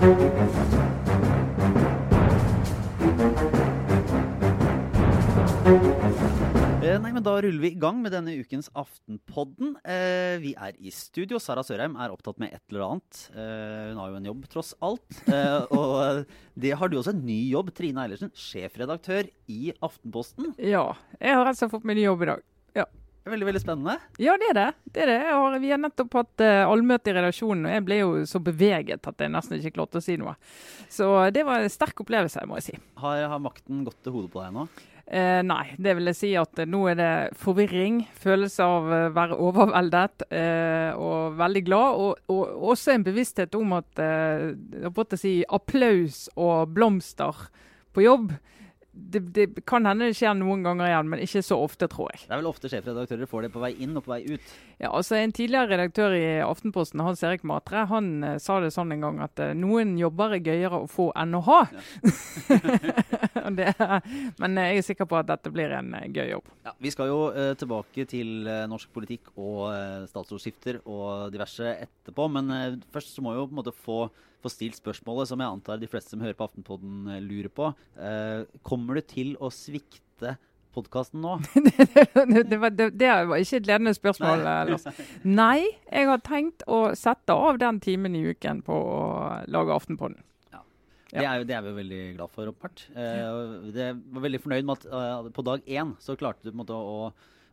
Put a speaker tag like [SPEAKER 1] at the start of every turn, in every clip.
[SPEAKER 1] Eh, nei, men Da ruller vi i gang med denne ukens Aftenpodden. Eh, vi er i studio. Sara Sørheim er opptatt med et eller annet. Eh, hun har jo en jobb, tross alt. Eh, og det har du også en ny jobb. Trine Eilertsen, sjefredaktør i Aftenposten.
[SPEAKER 2] Ja. Jeg har altså fått meg ny jobb i dag. Ja.
[SPEAKER 1] Veldig, veldig spennende.
[SPEAKER 2] Ja, det er det. det, er det. Har, vi har nettopp hatt uh, allmøte i redaksjonen, og jeg ble jo så beveget at jeg nesten ikke klarte å si noe. Så det var en sterk opplevelse, må jeg si.
[SPEAKER 1] Har, har makten gått til hodet på deg nå?
[SPEAKER 2] Eh, nei, det vil jeg si at eh, nå er det forvirring, følelse av å eh, være overveldet eh, og veldig glad. Og, og, også en bevissthet om at eh, si, applaus og blomster på jobb det, det, kan hende det skjer noen ganger igjen, men ikke så ofte, tror jeg.
[SPEAKER 1] Det er vel ofte sjefredaktører får det på vei inn og på vei ut?
[SPEAKER 2] Ja, altså En tidligere redaktør i Aftenposten, Hans Erik Matre, han uh, sa det sånn en gang at uh, noen jobber er gøyere å få enn å ha. Ja. det, men uh, jeg er sikker på at dette blir en gøy jobb.
[SPEAKER 1] Ja, Vi skal jo tilbake til norsk politikk og statsrådsskifter og diverse etterpå, men først så må vi jo på en måte få få stilt spørsmålet som jeg antar de fleste som hører på Aftenpodden eh, lurer på. Eh, kommer du til å svikte podkasten nå?
[SPEAKER 2] det, det, var, det, det, var, ikke et ledende spørsmål, Nei. Lars. Nei, jeg har tenkt å sette av den timen i uken på å lage Aftenpodden.
[SPEAKER 1] Ja. Det, er, det er vi veldig glad for, åpenbart. Eh, jeg var veldig fornøyd med at eh, på dag én så klarte du på en måte å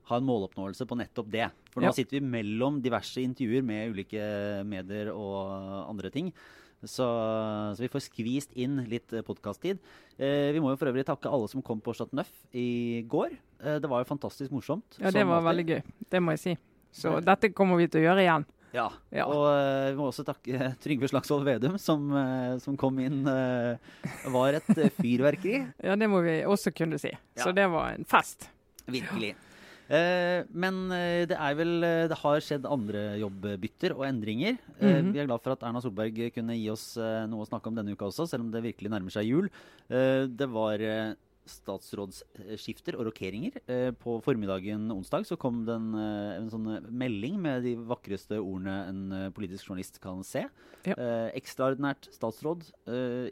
[SPEAKER 1] ha en måloppnåelse på nettopp det. For nå ja. sitter vi mellom diverse intervjuer med ulike medier og andre ting. Så, så, vi får skvist inn litt eh, podkast-tid. Eh, vi må jo for øvrig takke alle som kom på Chat Neuf i går. Eh, det var jo fantastisk morsomt.
[SPEAKER 2] Ja, det var veldig gøy. Det må jeg si. Så dette kommer vi til å gjøre igjen.
[SPEAKER 1] Ja. ja. Og uh, vi må også takke Trygve Slagsvold Vedum, som, uh, som kom inn. Uh, var et fyrverkeri.
[SPEAKER 2] ja, det må vi også kunne si. Ja. Så det var en fest.
[SPEAKER 1] Virkelig. Eh, men eh, det er vel eh, Det har skjedd andre jobbbytter og endringer. Mm -hmm. Vi er glad for at Erna Solberg kunne gi oss noe å snakke om denne uka også, selv om det virkelig nærmer seg jul. Det var statsrådsskifter og rokeringer. På formiddagen onsdag så kom det en, en sånn melding med de vakreste ordene en politisk journalist kan se. Ja. Ekstraordinært statsråd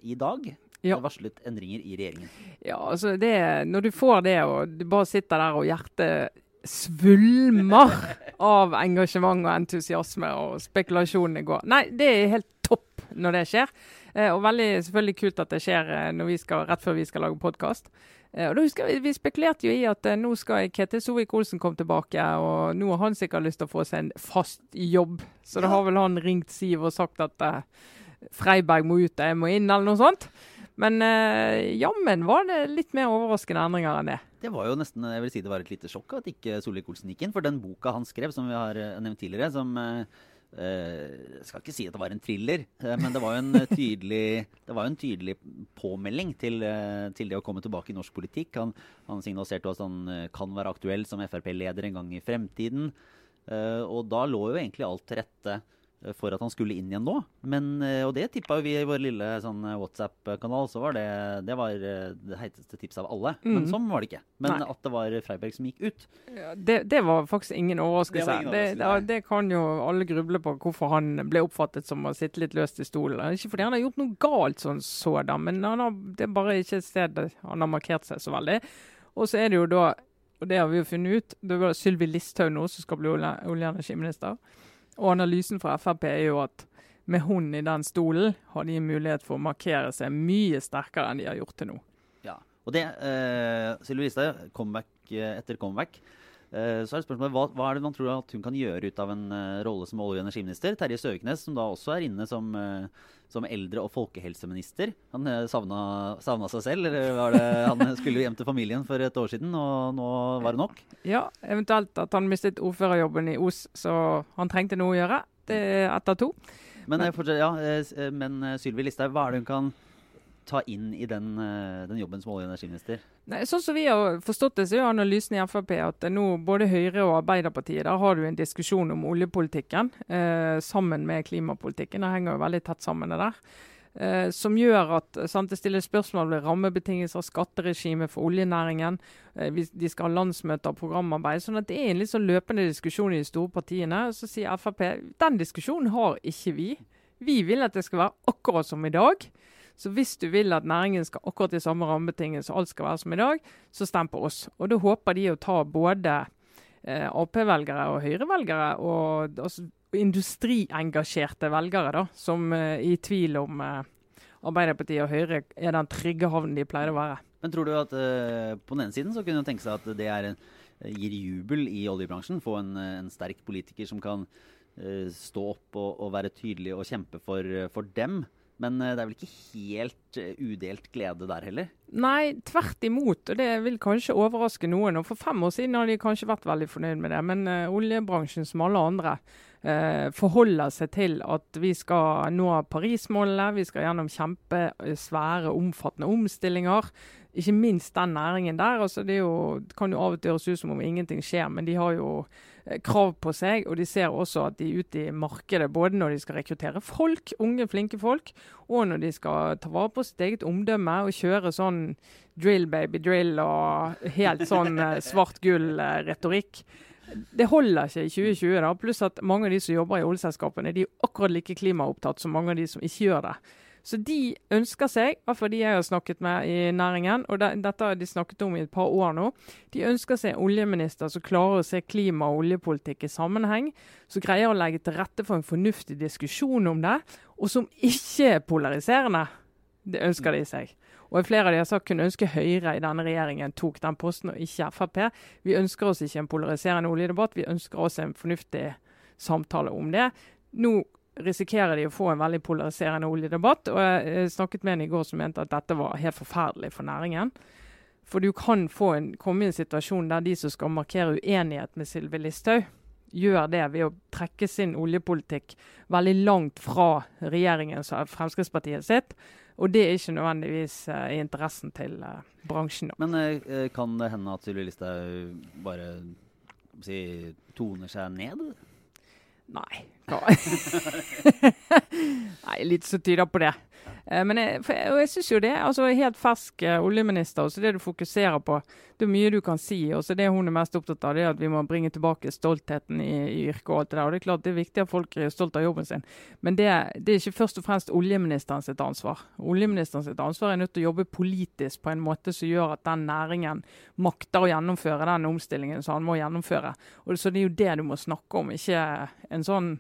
[SPEAKER 1] i dag. Ja. varslet endringer i regjeringen.
[SPEAKER 2] Ja, altså det, Når du får det, og du bare sitter der og hjertet svulmer av engasjement og entusiasme og spekulasjonene går. Nei, det er helt topp når det skjer. Eh, og veldig selvfølgelig kult at det skjer eh, skal, rett før vi skal lage podkast. Eh, og da husker Vi vi spekulerte jo i at nå skal Ketil Sovik-Olsen komme tilbake, og nå har han sikkert lyst til å få seg en fast jobb. Så da har vel han ringt Siv og sagt at Freiberg må ut, jeg må inn, eller noe sånt. Men uh, jammen var det litt mer overraskende endringer enn det.
[SPEAKER 1] Det var jo nesten, jeg vil si det var et lite sjokk at ikke Solvik-Olsen gikk inn. For den boka han skrev, som vi har eh, nevnt tidligere, som uh, Jeg skal ikke si at det var en thriller, men det var jo en tydelig, en tydelig påmelding til, til, det å komme tilbake i norsk politikk. Han, han signaliserte at han kan være aktuell som Frp-leder en gang i fremtiden. og da lå jo egentlig alt til rette Eh, for at han skulle inn igjen nå. Men, eh, og det tippa vi i vår lille sånn, eh, WhatsApp-kanal. så var Det det var det heiteste tipset av alle. Mm. Men sånn var det ikke. Men Nei. at det var Freiberg som gikk ut.
[SPEAKER 2] Ja, det, det, var faktisk ingen overraskelse. Det, ingen overraskelse. det, kan jo alle gruble på hvorfor han ble oppfattet som å sitte litt løst i stolen. Ikke fordi han har gjort noe galt sånn sådan, men han har, det er bare ikke et sted han har markert seg så veldig. Og så er det jo da, og det har vi jo funnet ut, det var Sylvi Listhaug nå som skal bli olje- og energiminister. Og analysen fra Frp er jo at med hun i den stolen har de mulighet for å markere seg mye sterkere enn de har gjort til nå.
[SPEAKER 1] Ja, og det, eh, Sylvi Listhaug, comeback eh, etter comeback. Eh, så er det spørsmålet, hva, hva, er det man tror at hun kan gjøre ut av en uh, rolle som olje- og energiminister? Terje Søviknes, som da også er inne som, uh, som eldre- og folkehelseminister. Han uh, savna, savna, seg selv, eller var det han skulle hjem til familien for et år siden, og nå var det nok?
[SPEAKER 2] Ja, eventuelt at han mistet ordførerjobben i Os, så han trengte noe å gjøre. Det er ett av to.
[SPEAKER 1] Men, men, ja, men Sylvi Listhaug, hva er det hun kan ta inn i den, den jobben som olje- og energiminister?
[SPEAKER 2] Nei, sånn som vi har forstått det, så er analysen i Frp at nå både Høyre og Arbeiderpartiet der har du en diskusjon om oljepolitikken eh, sammen med klimapolitikken. Det henger jo veldig tett sammen det der. Eh, som gjør at sant, det stilles spørsmål ved rammebetingelser, skatteregime for oljenæringen. Eh, de skal ha landsmøter og programarbeid. sånn at Det er en litt sånn løpende diskusjon i de store partiene. Så sier Frp den diskusjonen har ikke vi. Vi vil at det skal være akkurat som i dag. Så hvis du vil at næringen skal akkurat de samme rammebetingelser, alt skal være som i dag, så stem på oss. Og da håper de å ta både eh, Ap-velgere og Høyre-velgere og altså, industriengasjerte velgere, da, som eh, i tvil om eh, Arbeiderpartiet og Høyre er den trygge havnen de pleier å være.
[SPEAKER 1] Men tror du at uh, på den ene siden så kunne du tenke seg at det en, gir jubel i oljebransjen? Få en, en sterk politiker som kan uh, stå opp og, og, være tydelig og kjempe for, for dem? Men det er vel ikke helt udelt glede der heller?
[SPEAKER 2] Nei, tvert imot. Og det vil kanskje overraske noen. Og for fem år siden har de kanskje vært veldig fornøyd med det. Men uh, oljebransjen, som alle andre, uh, forholder seg til at vi skal nå Paris-målene. Vi skal gjennom kjempesvære, omfattende omstillinger ikke minst den næringen der. Altså det, jo, kan jo av og til høres ut som om ingenting skjer, men de har jo eh, krav på seg. Og de ser også at de er ute i markedet, både når de skal rekruttere folk, unge, flinke folk, og når de skal ta vare på sitt eget omdømme og kjøre sånn drill baby drill og helt sånn eh, svart gull-retorikk. Det holder ikke i 2020. da, Pluss at mange av de som jobber i oljeselskapene, de er akkurat like klimaopptatt som mange av de som ikke gjør det. Så de ønsker seg, i hvert fall de jeg har snakket med i næringen, og de, dette har de snakket om i et par år nå, de ønsker seg oljeminister som klarer å se klima- og oljepolitikk i sammenheng, som greier å legge til rette for en fornuftig diskusjon om det, og som ikke er polariserende. Det ønsker de seg. Og flere av de har sagt kunne ønske Høyre i denne regjeringen tok den posten, og ikke Frp. Vi ønsker oss ikke en polariserende oljedebatt, vi ønsker oss en fornuftig samtale om det. Nå risikerer de å få en veldig polariserende oljedebatt. og Jeg snakket med en i går som mente at dette var helt forferdelig for næringen. For du kan en, komme i en situasjon der de som skal markere uenighet med Sylvi Listhaug, gjør det ved å trekke sin oljepolitikk veldig langt fra regjeringens og Fremskrittspartiet sitt. Og det er ikke nødvendigvis uh, i interessen til uh, bransjen.
[SPEAKER 1] Da. Men uh, kan det hende at Sylvi Listhaug bare si, toner seg ned?
[SPEAKER 2] Nei. Nei, litt så tyder på det. Eh, men jeg, og jeg synes jo det. altså Helt fersk oljeminister. oljeminister, så det du fokuserer på Det er mye du kan si. og så Det hun er mest opptatt av, det er at vi må bringe tilbake stoltheten i, i yrket. og alt Det der, og det er klart det er viktig at folk er stolt av jobben sin. Men det, det er ikke først og fremst oljeministeren sitt ansvar. Oljeministeren sitt ansvar er nødt til å jobbe politisk på en måte som gjør at den næringen makter å gjennomføre den omstillingen som han må gjennomføre. Og Så det er jo det du må snakke om, ikke en sånn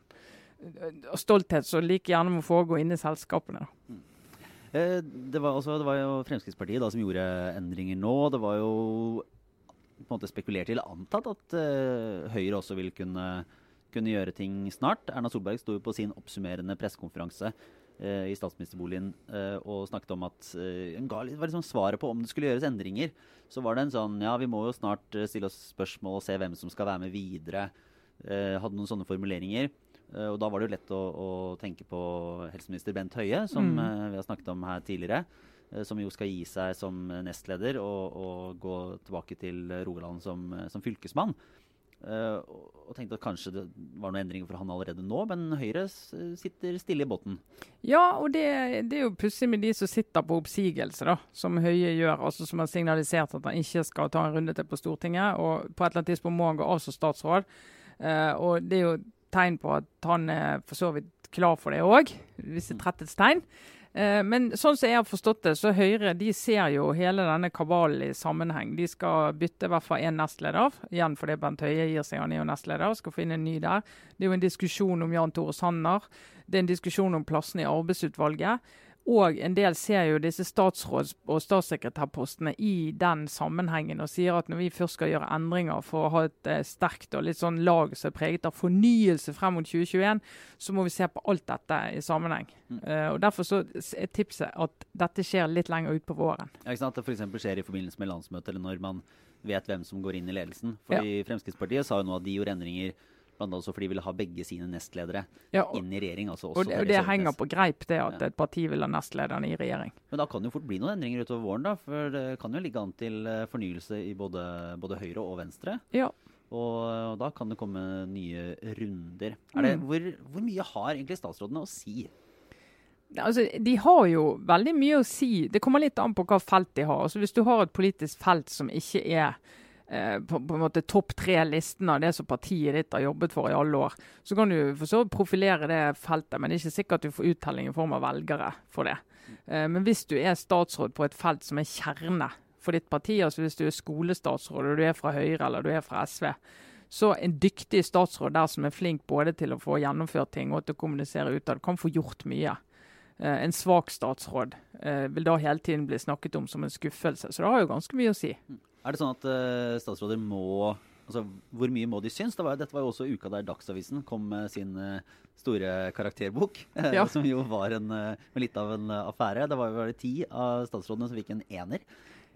[SPEAKER 2] eh, stolthet som like gjerne må foregå inni selskapene. Mm.
[SPEAKER 1] Eh, det var, også, det var, jo Fremskrittspartiet da, som gjorde endringer nå. Det var jo på en måte spekulert eller antatt at uh, Høyre også vil kunne, kunne, gjøre ting snart. Erna Solberg sto på sin oppsummerende pressekonferanse uh, i statsministerboligen uh, og snakket om at Hun ga litt, var liksom svaret på om det skulle gjøres endringer. Så var det en sånn Ja, vi må jo snart stille oss spørsmål og se hvem som skal være med videre. hadde noen sånne formuleringer. Uh, og da var det jo lett å, å, tenke på helseminister Bent Høie, som mm. uh, vi har snakket om her tidligere. Uh, som jo skal gi seg som nestleder og, og gå tilbake til Rogaland som, som fylkesmann. og tenkte at kanskje det var noen endringer for han allerede nå, men Høyre sitter stille i båten.
[SPEAKER 2] Ja, og det, det er jo pussig med de som sitter på oppsigelse, da, som Høie gjør. altså Som har signalisert at han ikke skal ta en runde til på Stortinget. Og på et eller annet tidspunkt må han gå av som statsråd. og det er jo tegn på at han er for så vidt klar for det òg. Visse tretthetstegn. Eh, men sånn som jeg har forstått det, så Høyre de ser jo hele denne kabalen i sammenheng. De skal bytte i hvert fall én nestleder. Igjen fordi Bent Høie gir seg, han er jo nestleder. Skal finne en ny der. Det er jo en diskusjon om Jan Tore Sanner. Det er en diskusjon om plassene i arbeidsutvalget. Og en del ser jo disse statsråds- og statssekretærpostene i den sammenhengen og sier at når vi først skal gjøre endringer for å ha et eh, sterkt og litt sånn lag som er preget av fornyelse frem mot 2021, så må vi se på alt dette i sammenheng. Mm. Uh, og Derfor så er tipset at dette skjer litt lenger ut på våren.
[SPEAKER 1] Ja, ikke sant? At det f.eks. skjer i forbindelse med landsmøtet eller når man vet hvem som går inn i ledelsen. Fordi ja. Fremskrittspartiet sa jo nå at de gjorde endringer Blant annet fordi de ville ha begge sine nestledere
[SPEAKER 2] ja,
[SPEAKER 1] inn i regjering. Altså
[SPEAKER 2] og det, det henger på greip, det at et parti vil ha nestlederne i regjering.
[SPEAKER 1] Men da kan det jo fort bli noen endringer utover våren, da. For det kan jo ligge an til eh, fornyelse i både, både Høyre og Venstre.
[SPEAKER 2] Ja.
[SPEAKER 1] Og, og, da kan det komme nye runder. Det, mm. hvor, hvor mye har egentlig statsrådene å si?
[SPEAKER 2] Altså, de har jo veldig mye å si. Det kommer litt an på hva felt de har. Altså, hvis du har et politisk felt som ikke er eh, på, på, en måte topp tre-listen av det som partiet ditt har jobbet for i alle år. Så kan du for så profilere det feltet, men det er ikke sikkert at du får uttelling i form av velgere for det. Eh, men hvis du er statsråd på et felt som er kjerne for ditt parti, altså hvis du er skolestatsråd og du er fra Høyre eller du er fra SV, så en dyktig statsråd der som er flink både til å få gjennomført ting og til å kommunisere utad, kan få gjort mye. Eh, en svak statsråd eh, vil da hele tiden bli snakket om som en skuffelse. Så det har jo ganske mye å si.
[SPEAKER 1] Er det sånn at uh, statsråder må altså Hvor mye må de synes? Det var, dette var jo også uka der Dagsavisen kom med sin uh, store karakterbok. Ja. som jo var en, uh, litt av en affære. Det var jo ti av statsrådene som fikk en ener.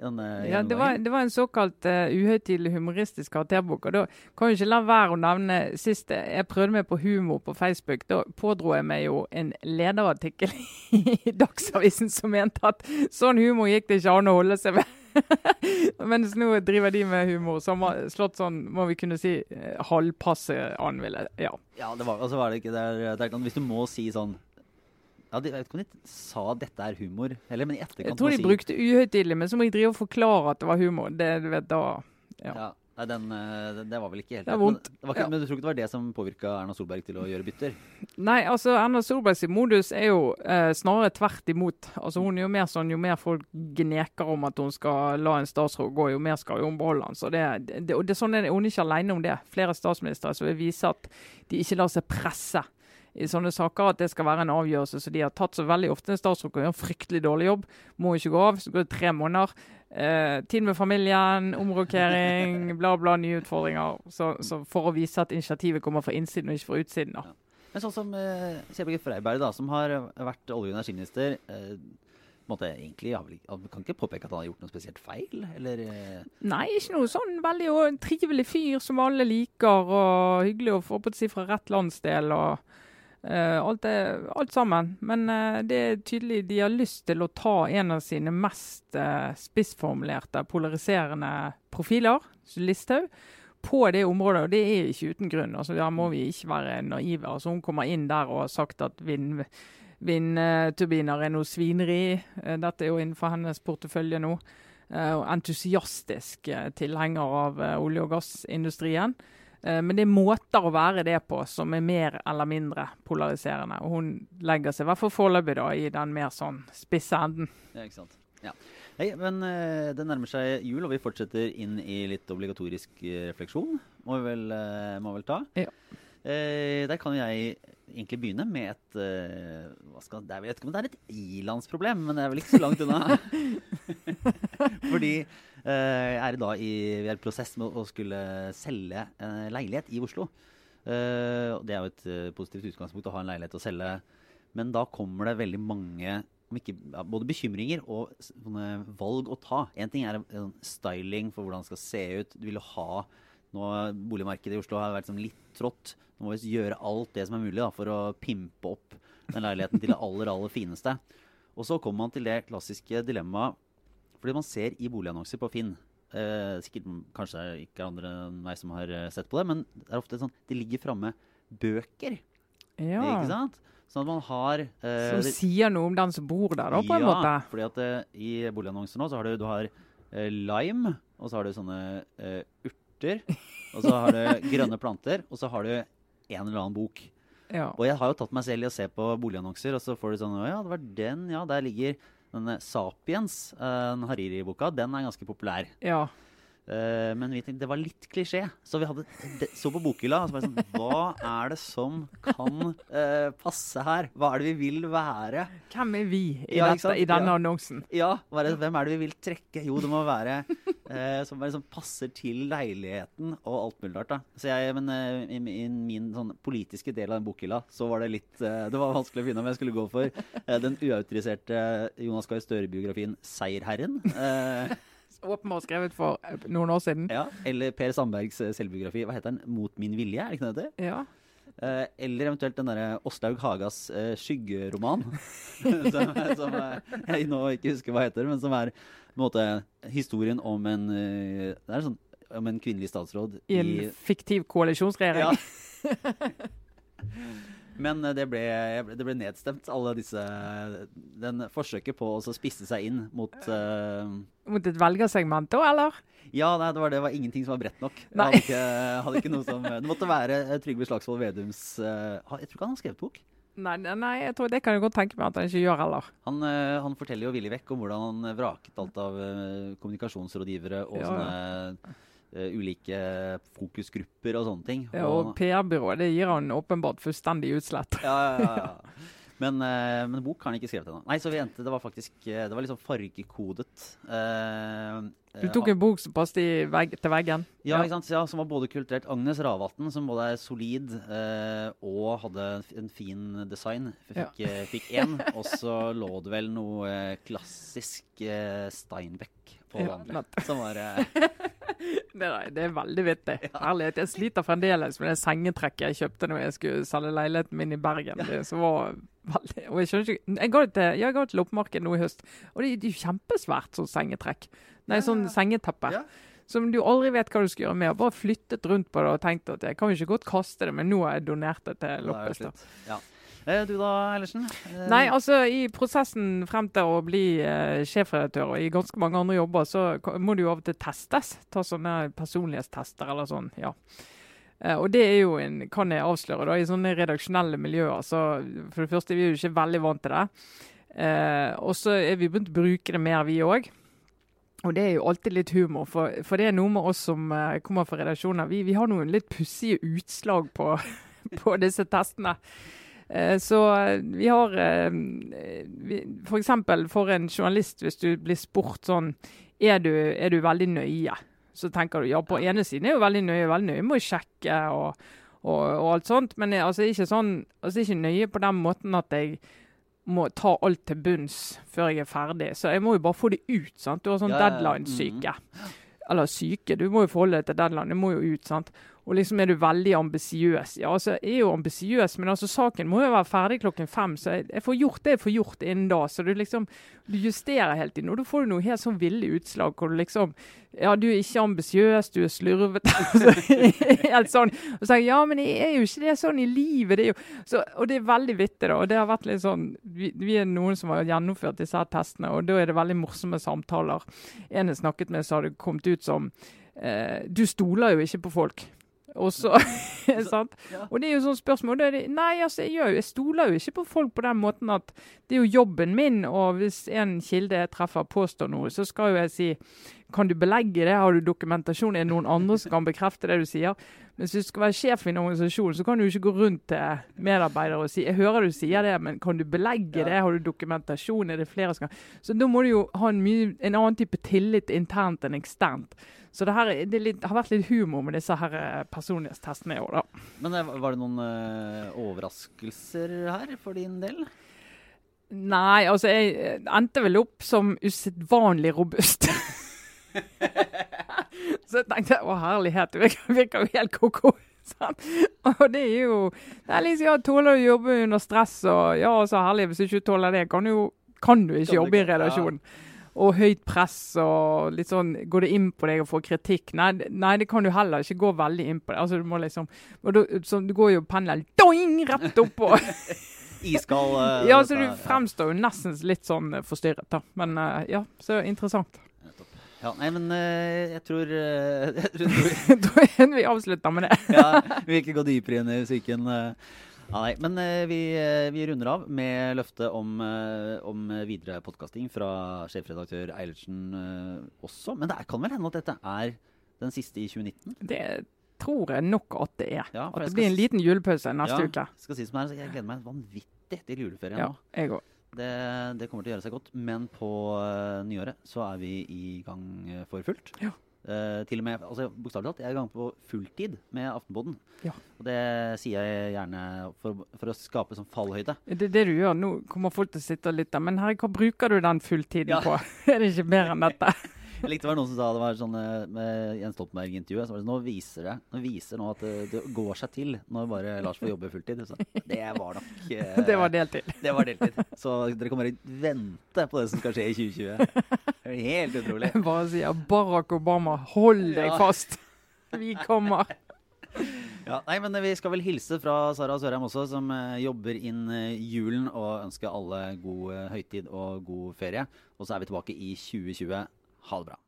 [SPEAKER 2] Eh, ja, det var, det var, en såkalt uh, uhøytidelig humoristisk karakterbok. og Da kan jeg ikke la være å nevne sist jeg prøvde meg på humor på Facebook. Da pådro jeg meg jo en lederartikkel i Dagsavisen som mente at sånn humor gikk det ikke an å holde seg med. Mens nå driver de med humor som har slått sånn, må vi kunne si, eh, halvpasse an. Vil jeg, ja.
[SPEAKER 1] ja, det var, altså var det ikke der, der, Hvis du må si sånn ja, de, jeg vet ikke om de sa dette er humor, eller, men i etterkant
[SPEAKER 2] Jeg tror de si... brukte uhøytidelig, men så må de drive og forklare at det var humor. Det, du vet, da,
[SPEAKER 1] ja. ja. Nei, den, eh, det var vel ikke helt
[SPEAKER 2] Det.
[SPEAKER 1] Men, ikke, ja. men, du tror ikke det var det som påvirka Erna Solberg til å gjøre bytter?
[SPEAKER 2] Nei, altså Erna Solbergs modus er jo eh, snarere tvert imot. Altså Hun er jo mer sånn, jo mer folk gneker om at hun skal la en statsråd gå, jo mer skal hun beholde han. Så det, det, og det, sånn er Hun er ikke alene om det. Flere statsministre som vil vise at de ikke lar seg presse i sånne saker at det skal være en avgjørelse som de har tatt så veldig ofte. En statsråd kan gjøre en fryktelig dårlig jobb, må ikke gå av. Så går det tre måneder. Eh, tid med familien, omrokering, bla, bla, nye utfordringer. Så, så, for å vise at initiativet kommer fra innsiden og ikke fra utsiden. da. Ja.
[SPEAKER 1] Men sånn som eh, Kjell Freiberg, da, som har vært olje- og energiminister. Eh, måte, egentlig, Han kan ikke påpeke at han har gjort noe spesielt feil? Eller? Eh?
[SPEAKER 2] Nei, ikke noe sånn veldig og trivelig fyr som alle liker, og hyggelig å få på å si fra rett landsdel. og alt, er, alt, sammen. Men uh, det er tydelig de har lyst til å ta en av sine mest uh, spissformulerte, polariserende profiler, Listhaug, på det området. Og det er ikke uten grunn. Altså, der må vi ikke være naive. Altså, hun kommer inn der og har sagt at vind, vindturbiner er noe svineri. dette er jo innenfor hennes portefølje nå. og entusiastisk tilhenger av olje- og gassindustrien. Eh, men det er måter å være det på som er mer eller mindre polariserende. Og hun legger seg i hvert fall foreløpig i den mer sånn spisse enden.
[SPEAKER 1] Ja, ikke sant. Ja. Hei, men uh, det nærmer seg jul, og vi fortsetter inn i litt obligatorisk uh, refleksjon. Må vi vel, må vel ta.
[SPEAKER 2] Ja.
[SPEAKER 1] der kan jeg egentlig begynne med et hva skal, det er, Jeg vet ikke om det er et ilandsproblem, men det er vel ikke så langt unna. Fordi Eh, er da i, vi er i prosess med å skulle selge en leilighet i Oslo. Eh, det er jo et eh, positivt utgangspunkt å ha en leilighet å selge. Men da kommer det veldig mange ikke, både bekymringer og valg å ta. Én ting er styling for hvordan det skal se ut. Du vil jo ha nå, Boligmarkedet i Oslo har vært sånn litt trått. Nå må vi gjøre alt det som er mulig da, for å pimpe opp den leiligheten til det aller, aller fineste. Og så kommer man til det klassiske dilemmaet fordi man ser i boligannonser på Finn eh, Sikkert kanskje det er ikke andre enn meg som har eh, sett på det, men det er ofte sånn de ligger framme bøker.
[SPEAKER 2] Ja.
[SPEAKER 1] Ikke sant? Sånn at man har
[SPEAKER 2] eh, Som sier noe om den som bor der, da, på
[SPEAKER 1] ja,
[SPEAKER 2] en måte?
[SPEAKER 1] Ja, fordi at eh, i boligannonser nå så har du, du har, eh, lime, og så har du sånne eh, urter, og så har du grønne planter, og så har du en eller annen bok.
[SPEAKER 2] Ja.
[SPEAKER 1] Og jeg har jo tatt meg selv i å se på boligannonser, og så får du sånn ja, det var den, ja. Der ligger denne Sapiens, uh, Hariri-boka, den er ganske populær.
[SPEAKER 2] Ja.
[SPEAKER 1] Uh, men vi tenkte det var litt klisjé, så vi hadde, det, så på bokhylla. Og Så sånn, hva er det som kan uh, passe her? Hva er det vi vil være?
[SPEAKER 2] Hvem er vi i, ja, dette, i denne
[SPEAKER 1] ja.
[SPEAKER 2] annonsen?
[SPEAKER 1] Ja, bare, hvem er det vi vil trekke? Jo, det må være uh, som liksom passer til leiligheten og alt mulig rart. Så jeg, men i, i, min sånn, politiske del av den bokhylla så var det litt Det var vanskelig å finne om jeg skulle gå for den uautoriserte Jonas Gahr Støre-biografien 'Seierherren'.
[SPEAKER 2] Åpenbart skrevet for eh, noen år siden.
[SPEAKER 1] Ja, Eller Per Sandbergs eh, selvbiografi. Hva heter den? 'Mot min vilje'? er det ikke det
[SPEAKER 2] Ja.
[SPEAKER 1] Eh, eller eventuelt den derre Åslaug Hagas skyggeroman. som, som jeg nå ikke husker hva heter, men som er på en måte historien om en Det er sånn om en kvinnelig statsråd
[SPEAKER 2] i en i, fiktiv koalisjonsregjering.
[SPEAKER 1] Ja. Men eh, det ble, det ble nedstemt, alle disse Den forsøket på å så spisse seg inn mot uh,
[SPEAKER 2] Mot et velgersegment òg, eller?
[SPEAKER 1] Ja, nei, det var, det var ingenting som var bredt nok. Hadde ikke, hadde ikke noe som Det måtte være Trygve Slagsvold Vedums uh, Jeg tror ikke han har skrevet bok.
[SPEAKER 2] Nei, nei, jeg tror det kan jeg godt tenke meg at han ikke gjør heller.
[SPEAKER 1] Han, han forteller jo villig vekk om hvordan han vraket alt av kommunikasjonsrådgivere og
[SPEAKER 2] Ja,
[SPEAKER 1] sånne ulike fokusgrupper og sånne ting.
[SPEAKER 2] Ja, og PR-byrået det gir han åpenbart fullstendig utslett.
[SPEAKER 1] Ja, ja, ja, ja. Men, eh, men bok har han ikke skrevet ennå. Nei, så vi endte Det var faktisk eh, Det var sånn fargekodet. Eh,
[SPEAKER 2] Du tok en bok som passet vegg, til veggen.
[SPEAKER 1] Ja, ikke sant? Ja, som var både kulturert. Agnes Ravatn, som både er solid eh, og hadde en fin design, fikk, ja. fikk én. Og så lå det vel noe eh, klassisk eh, Steinbeck på
[SPEAKER 2] Ja,
[SPEAKER 1] andre. Som var eh,
[SPEAKER 2] Det, er- veldig vittig. Herlighet. Jeg sliter fremdeles med det sengetrekket jeg kjøpte når jeg skulle selge leiligheten min i Bergen. Det som var veldig, og jeg skjønner ikke, jeg ga det til, jeg ga det til loppemarkedet nå i høst, og det, det er jo kjempesvært sånn sengetrekk. Nei, sånn sengeteppe.
[SPEAKER 1] Ja.
[SPEAKER 2] Som du aldri vet hva du skal gjøre med. Bare flyttet rundt på det og tenkt at jeg kan jo ikke godt kaste det, men nå har jeg donert det til
[SPEAKER 1] slutt. Ja. Eh, du da, Eilertsen? Eh,
[SPEAKER 2] Nei, altså i prosessen frem til å bli eh, sjefredaktør og i ganske mange andre jobber, så må du jo av og til testes. Ta sånne personlighetstester eller sånn. ja. Eh, og det er jo en, kan jeg avsløre, da, i sånne redaksjonelle miljøer. Så for det første, vi er jo ikke veldig vant til det. Eh, og så er vi begynt å bruke det mer, vi òg. Og det er jo alltid litt humor, for, for det er noe med oss som eh, kommer fra redaksjoner. Vi, vi har noen litt pussige utslag på, på disse testene. Eh, Så eh, vi har F.eks. For eksempel for en journalist, hvis du blir spurt sånn Er du, er du veldig nøye? Så tenker du ja, på ene siden er jo veldig nøye, veldig nøye må jo sjekke og, og, og alt sånt. Men jeg, altså, ikke sånn, altså, ikke nøye på den måten at jeg må ta alt til bunns før jeg er ferdig. Så jeg må jo bare få det ut. sant? Du har sånn
[SPEAKER 1] Ja,
[SPEAKER 2] deadline-syke. Eller syke. Du må jo forholde deg til deadline. Det må jo ut. sant? Og liksom er du veldig ambisiøs. Ja, altså, jeg er jo ambisiøs, men altså, saken må jo være ferdig klokken fem. Så jeg, får gjort det jeg får gjort innen da. Så du liksom du justerer hele tiden. Og da får du noe helt sånn ville utslag hvor du liksom Ja, du er ikke ambisiøs, du er slurvete. Altså, helt sånn. Og så tenker jeg ja, men jeg er jo ikke det sånn i livet. Det er jo så, og det er veldig vittig, da. Og det har vært litt sånn Vi, vi er noen som har gjennomført disse her testene, og da er det veldig morsomme samtaler. En jeg snakket med, så har det kommet ut som eh, Du stoler jo ikke på folk. Og så?
[SPEAKER 1] Ja.
[SPEAKER 2] Og det er jo sånn spørsmål det det, Nei, altså, jeg, jo, jeg stoler jo ikke på folk på den måten at det er jo jobben min, og hvis en kilde jeg treffer påstår noe, så skal jo jeg si Kan du belegge det? Har du dokumentasjon? Er det noen andre som kan bekrefte det du sier? Mens hvis du skal være sjef i en organisasjon, så kan du jo ikke gå rundt til medarbeidere og si Jeg hører du sier det, men kan du belegge det? Har du dokumentasjon? Er det flere som kan Så da må du jo ha en, mye, en annen type tillit internt enn eksternt. Så det, her, er- det litt, har vært litt humor med disse her eh, personlighetstestene i år, da.
[SPEAKER 1] Men eh, var det noen uh, overraskelser her for din del?
[SPEAKER 2] Nei, altså jeg endte vel opp som usedvanlig robust. Så jeg tenkte å herlighet, det virker, virker jo helt ko-ko. Og det er jo det er liksom, ja, Tåler du å jobbe under stress og ja, så herlig. Hvis du ikke tåler det, kan du, kan du
[SPEAKER 1] Kan
[SPEAKER 2] ikke
[SPEAKER 1] du
[SPEAKER 2] jobbe i en
[SPEAKER 1] ja.
[SPEAKER 2] Og høyt press og litt sånn Går det inn på deg å få kritikk? Nei, nei, det kan du heller ikke gå veldig inn på. det. Altså, du må liksom og du, så, du går jo pendelen doing, rett opp og
[SPEAKER 1] Iskald Uh,
[SPEAKER 2] Ja, så du fremstår jo nesten litt sånn eh, forstyrret, da. Men uh, ja, så interessant.
[SPEAKER 1] Ja, nei, men uh, jeg tror, uh, jeg tror
[SPEAKER 2] vi avslutter med det.
[SPEAKER 1] ja, Vi vil ikke gå dypere inn i musikken. eh. Ja, nei, men eh, vi, eh, vi runder av med løftet om, eh, om videre podkasting fra sjefredaktør Eilertsen også. Men det kan vel hende at dette er den siste i 2019?
[SPEAKER 2] Det tror jeg nok at det er.
[SPEAKER 1] Ja,
[SPEAKER 2] At det blir en liten julepause neste
[SPEAKER 1] ja,
[SPEAKER 2] uke.
[SPEAKER 1] Skal si som er, jeg gleder meg vanvittig til juleferien
[SPEAKER 2] Ja,
[SPEAKER 1] nå.
[SPEAKER 2] jeg også.
[SPEAKER 1] Det, det kommer til å gjøre seg godt. Men på nyåret så er vi i gang for fullt.
[SPEAKER 2] Ja.
[SPEAKER 1] Eh, til og med, altså Bokstavelig talt, jeg er i gang på fulltid med Aftenpodden.
[SPEAKER 2] Ja.
[SPEAKER 1] Og det sier jeg gjerne for, for å skape sånn fallhøyde.
[SPEAKER 2] Det er det du gjør. Nå kommer folk til å sitte og lytte. Men herre, hva bruker du den fulltiden
[SPEAKER 1] Ja.
[SPEAKER 2] på? er det ikke mer enn dette?
[SPEAKER 1] Jeg likte det var noen som sa det var sånn eh, med Jens Stoltenberg-intervjuet. så var det sånn, Nå viser det nå viser nå at det, det går seg til når bare Lars får jobbe fulltid. Så det var nok eh,
[SPEAKER 2] Det var deltid.
[SPEAKER 1] det var deltid. Så dere kommer til å vente på det som skal skje i 2020. Det er helt utrolig.
[SPEAKER 2] Jeg bare sier Barack Obama, hold deg
[SPEAKER 1] Ja.
[SPEAKER 2] fast. Vi kommer.
[SPEAKER 1] Ja, nei, men Vi skal vel hilse fra Sara Sørheim også, som eh, jobber inn eh, julen, og ønske alle god eh, høytid og god ferie. Og så er vi tilbake i 2020. Ha det bra.